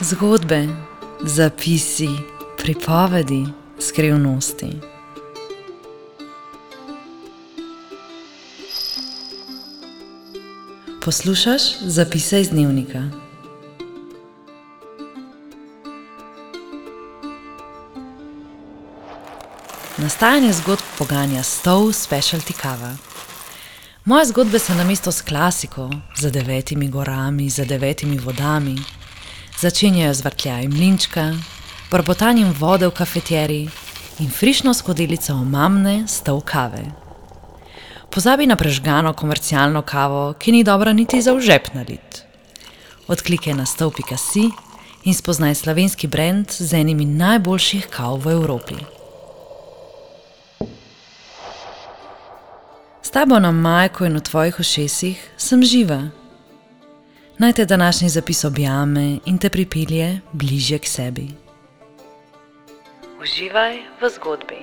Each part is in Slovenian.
Zgodbe, zapisi, pripovedi, skrivnosti. Poslušaj zapise iz dnevnika. Nastajanje zgodb poganja stov specialty kava. Moje zgodbe so na mesto s klasiko, za devetimi gorami, za devetimi vodami. Začenjajo z vrtljajem mlinčka, brbotanjem vode v kafeteriji in frišno skodelico omamne stov kave. Pozabi na prežgano komercialno kavo, ki ni dobra niti za užep nalit. Odklikaj na stov.si in spoznaj slovenski brand z enimi najboljših kav v Evropi. S tabo na majku in v tvojih ušesih sem živa. Naj te današnji zapis objame in te pripelje bližje k sebi. Uživaj v zgodbi.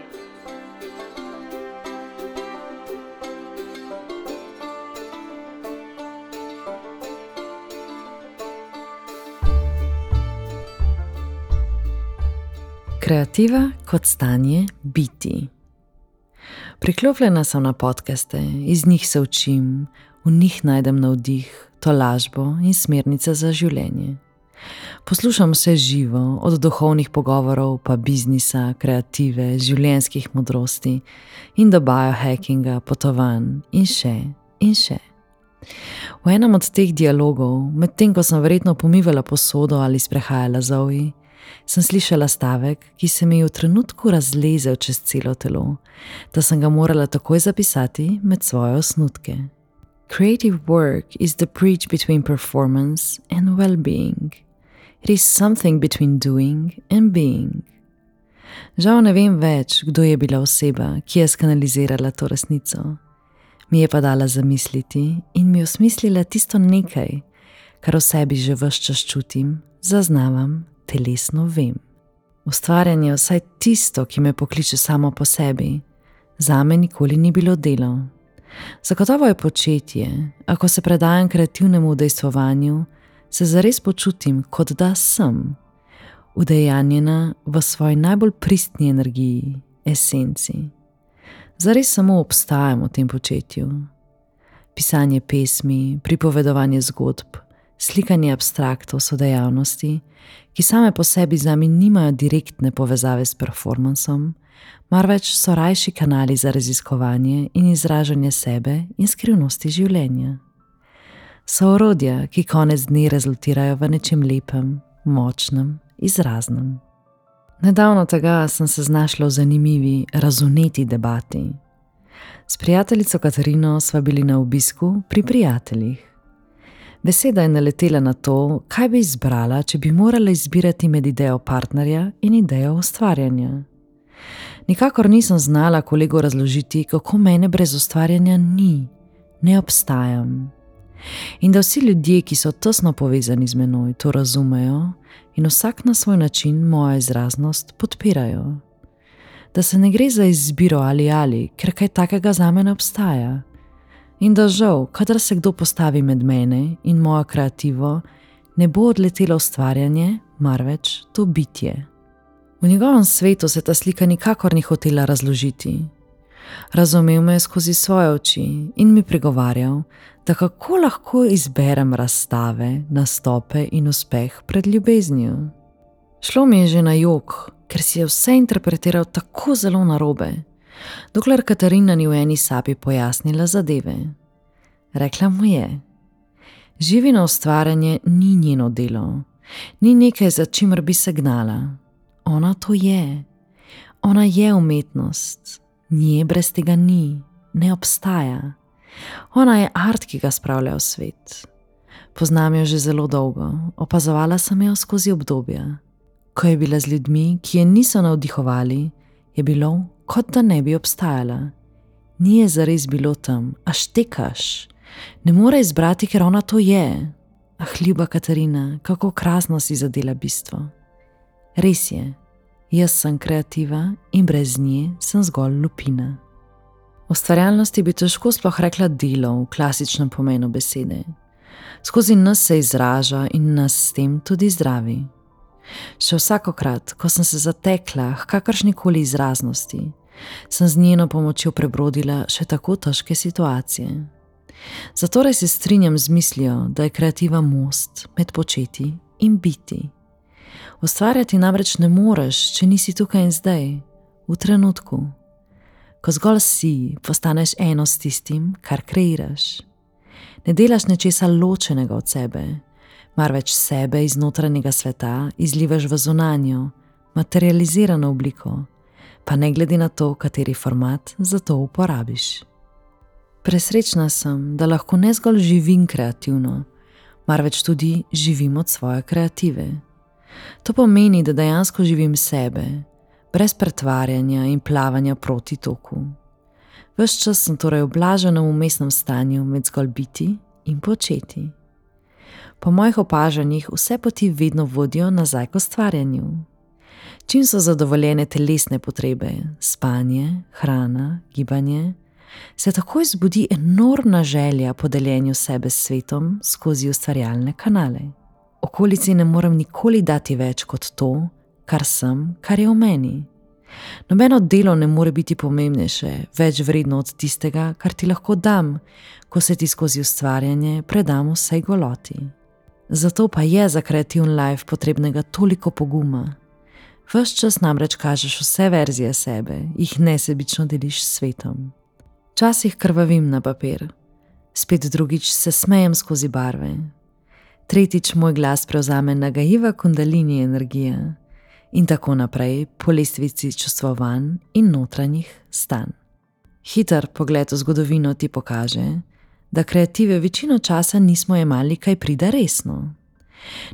Kreativa kot stanje biti. Priklopljena sem na podkaste, iz njih se učim, v njih najdem navdih, tolažbo in smernice za življenje. Poslušam vse živo, od duhovnih pogovorov pa biznisa, kreative, življenjskih modrosti in do biohackinga, potovanj in še in še. V enem od teh dialogov, medtem ko sem verjetno pomivala posodo ali sprehajala zovi, sem slišala stavek, ki se mi je v trenutku razlezel čez celo telo, da sem ga morala takoj zapisati med svoje osnutke. Creative work is the bridge between performance and well-being. It is something between doing and being. Žal ne vem več, kdo je bila oseba, ki je skanalizirala to resnico. Mi je pa dala zamisliti in mi osmislila tisto nekaj, kar v sebi že vse čas čutim, zaznavam telesno vem. Ustvarjanje, vsaj tisto, ki me pokliče samo po sebi, za me nikoli ni bilo delo. Zagotovo je početje, ako se predajam kreativnemu udejstvovanju, se zares počutim, kot da sem, udejanjena v svoji najbolj pristni energiji, esenci. Zares samo obstajam v tem početju. Pisanje pesmi, pripovedovanje zgodb, slikanje abstraktov so dejavnosti, ki same po sebi za me nimajo direktne povezave s performancem, marveč so rajši kanali za raziskovanje in izražanje sebe in skrivnosti življenja. So orodja, ki konec dni rezultirajo v nečem lepem, močnem, izraznem. Nedavno tega sem se znašla v zanimivi, razumeti debati. S prijateljico Katarino sva bili na obisku pri prijateljih. Beseda je naletela na to, kaj bi izbrala, če bi morala izbirati med idejo partnerja in idejo ustvarjanja. Nikakor nisem znala kolego razložiti, kako mene brez ustvarjanja ni, ne obstajam. In da vsi ljudje, ki so tesno povezani z menoj, to razumejo in vsak na svoj način mojo izraznost podpirajo. Da se ne gre za izbiro ali ali, ker kaj takega za me ne obstaja in da žal, kadar se kdo postavi med mene in mojo kreativo, ne bo odletelo ustvarjanje, marveč to bitje. V njegovem svetu se ta slika nikakor ni hotela razložiti. Razumel me je skozi svoje oči in mi pregovarjal, da kako lahko izberem razstave, nastope in uspeh pred ljubeznijo. Šlo mi je že na jog, ker si je vse interpretiral tako zelo narobe dokler Katarina ni v eni sapi pojasnila zadeve. Rekla mu je: Živino ustvarjanje ni njeno delo, ni nekaj, za čimer bi se gnala. Ona to je. Ona je umetnost, nje brez tega ni, ne obstaja. Ona je art, ki ga spravlja v svet. Poznam jo že zelo dolgo, opazovala sem jo skozi obdobja. Ko je bila z ljudmi, ki je niso navdihovali, je bilo kot da ne bi obstajala. Ni je zares bilo tam, a štekaš, ne more izbrati, ker ona to je. Ah, ljuba Katarina, kako krasno si zadela bistvo. Res je, jaz sem kreativa in brez nje sem zgolj lupina. Ustvarjalnosti bi težko sploh rekla delo v klasičnem pomenu besede. Skozi nas se izraža in nas s tem tudi zdravi. Še vsakokrat, ko sem se zatekla k kakršni koli izraznosti, sem z njeno pomočjo prebrodila še tako težke situacije. Zato se strinjam z mislijo, da je kreativa most med početi in biti. Ustvarjati namreč ne moreš, če nisi tukaj in zdaj, v trenutku. Ko zgolj si, postaneš eno s tistim, kar kreiraš. Ne delaš nečesa ločenega od sebe, marveč sebe iz notranjega sveta izlivaš v zunanjo, materializirano obliko, pa ne glede na to, kateri format za to uporabiš. Presrečna sem, da lahko ne zgolj živim kreativno, marveč tudi živim od svoje kreative. To pomeni, da dejansko živim sebe, brez pretvarjanja in plavanja proti toku. Ves čas sem torej v umestnem stanju med zgolj biti in početi. Po mojih opažanjih vse poti vedno vodijo nazaj k ustvarjanju. Čim so zadovoljene telesne potrebe, spanje, hrana, gibanje, se takoj zbudi enormna želja po deljenju sebe s svetom skozi ustvarjalne kanale. Okolici ne morem nikoli dati več kot to, kar sem, kar je v meni. Nobeno delo ne more biti pomembnejše, več vredno od tistega, kar ti lahko dam, ko se ti skozi ustvarjanje predam vsej goloti. Zato pa je za kreativen life potrebnega toliko poguma. Ves čas namreč kažeš vse verzije sebe, jih nesebično deliš s svetom. Včasih krvavim na papir, spet drugič se smejem skozi barve, tretjič moj glas prevzame nagajiva kundalini energija in tako naprej po lestvici čustvovanj in notranjih stanj. Hiter pogled v zgodovino ti pokaže, da kreative večino časa nismo imeli kaj prida resno.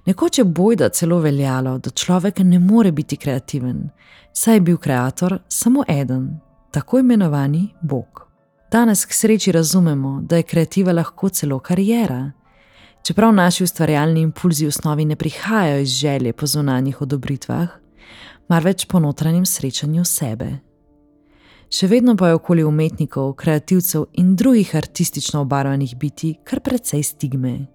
Nekoč je bojda celo veljalo, da človek ne more biti kreativen, saj je bil ustvarjalec samo eden, tako imenovani Bog. Danes k sreči razumemo, da je kreativa lahko celo karijera. Čeprav naši ustvarjalni impulzi v osnovi ne prihajajo iz želje po zunanjih odobritvah, marveč po notranjem srečanju sebe še vedno pa je okoli umetnikov, kreativcev in drugih artistično obarvanih biti kar precej stigme.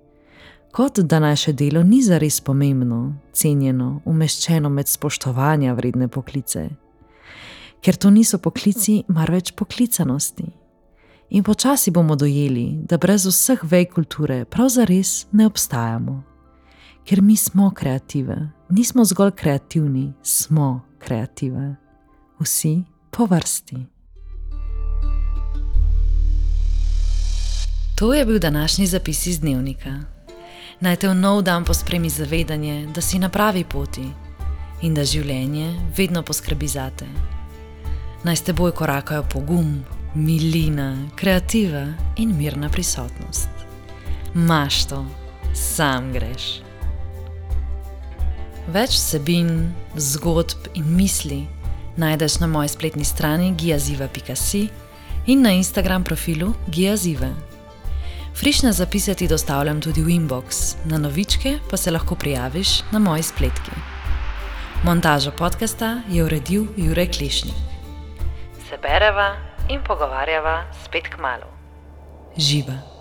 Kot da naše delo ni zares pomembno, cenjeno, umeščeno med spoštovanja vredne poklice. Ker to niso poklici, marveč poklicanosti. In počasi bomo dojeli, da brez vseh vej kulture prav zares ne obstajamo. Ker mi smo kreative, nismo zgolj kreativni, smo kreative. Vsi po vrsti. To je bil današnji zapis iz dnevnika. Naj te v nov dan pospremi zavedanje, da si na pravi poti in da življenje vedno poskrbi za te. Naj s teboj korakajo pogum, milina, kreativa in mirna prisotnost. Maš to, sam greš. Več vsebin, zgodb in misli najdeš na moji spletni strani giaziva.si in na Instagram profilu giaziva. Frišne zapise ti dostavljam tudi v inbox, na novičke pa se lahko prijaviš na moji spletki. Montažo podcasta je uredil Jurek Klišnik. Se bereva in pogovarjava spet k malu. Živa.